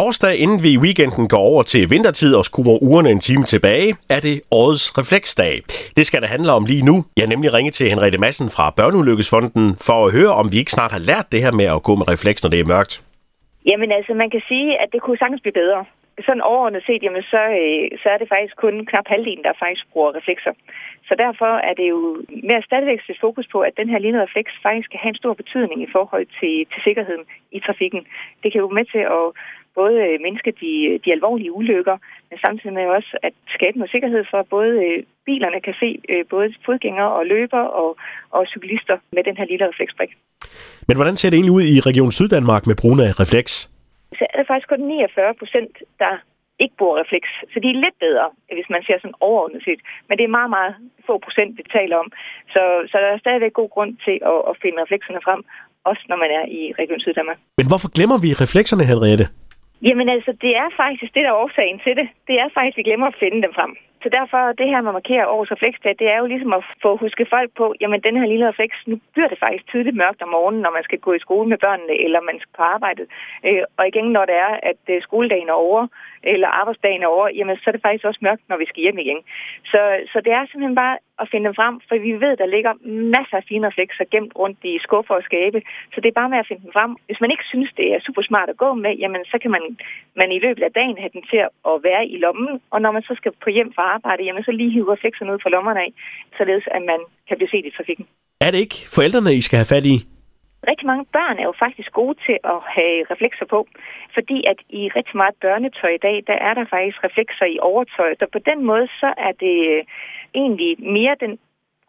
torsdag, inden vi i weekenden går over til vintertid og skruer ugerne en time tilbage, er det årets refleksdag. Det skal det handle om lige nu. Jeg har nemlig ringet til Henriette Madsen fra Børneulykkesfonden for at høre, om vi ikke snart har lært det her med at gå med refleks, når det er mørkt. Jamen altså, man kan sige, at det kunne sagtens blive bedre. Sådan overordnet set, jamen, så, øh, så er det faktisk kun knap halvdelen, der faktisk bruger reflekser. Så derfor er det jo mere stadigvæk et fokus på, at den her lignende refleks faktisk kan have en stor betydning i forhold til, til sikkerheden i trafikken. Det kan jo med til at både øh, mindske de, de alvorlige ulykker, men samtidig med også at skabe noget sikkerhed for, at både øh, bilerne kan se øh, både fodgængere og løber og, og cyklister med den her lille refleksbrik. Men hvordan ser det egentlig ud i Region Syddanmark med brugen af refleks? Så er det faktisk kun 49 procent, der ikke bruger refleks. Så de er lidt bedre, hvis man ser sådan overordnet set. Men det er meget, meget få procent, vi taler om. Så, så der er stadigvæk god grund til at, at finde reflekserne frem, også når man er i Region Syddanmark. Men hvorfor glemmer vi reflekserne, Henriette? Jamen altså, det er faktisk det, der er årsagen til det. Det er faktisk, at vi glemmer at finde dem frem. Så derfor, det her med at markere årets refleksdag, det er jo ligesom at få huske folk på, jamen den her lille refleks, nu bliver det faktisk tidligt mørkt om morgenen, når man skal gå i skole med børnene, eller man skal på arbejde. Øh, og igen, når det er, at øh, skoledagen er over, eller arbejdsdagen er over, jamen så er det faktisk også mørkt, når vi skal hjem igen. Så, så det er simpelthen bare at finde dem frem, for vi ved, der ligger masser af fine reflekser gemt rundt i skuffer og skabe. Så det er bare med at finde dem frem. Hvis man ikke synes, det er super smart at gå med, jamen så kan man, man i løbet af dagen have den til at være i lommen, og når man så skal på hjem fra arbejde, jamen så lige hive reflekserne ud fra lommerne af, således at man kan blive set i trafikken. Er det ikke forældrene, I skal have fat i? rigtig mange børn er jo faktisk gode til at have reflekser på, fordi at i rigtig meget børnetøj i dag, der er der faktisk reflekser i overtøj. Så på den måde, så er det egentlig mere den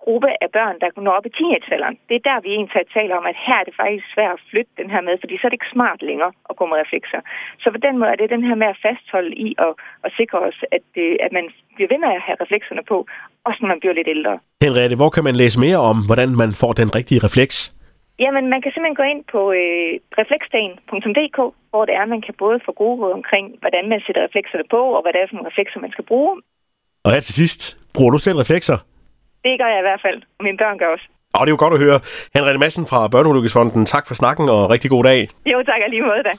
gruppe af børn, der når op i teenagealderen. Det er der, vi egentlig taler om, at her er det faktisk svært at flytte den her med, fordi så er det ikke smart længere at gå med reflekser. Så på den måde er det den her med at fastholde i og, og sikre os, at, øh, at man bliver ved med at have reflekserne på, også når man bliver lidt ældre. Henriette, hvor kan man læse mere om, hvordan man får den rigtige refleks? Jamen, man kan simpelthen gå ind på øh, refleksdagen.dk, hvor det er, man kan både få gode råd omkring, hvordan man sætter reflekserne på, og hvad det er for nogle reflekser, man skal bruge. Og her til sidst, bruger du selv reflekser? Det gør jeg i hvert fald, og mine børn gør også. Og det er jo godt at høre. Henriette Madsen fra Børneulykkesfonden, tak for snakken og rigtig god dag. Jo, tak lige måde da.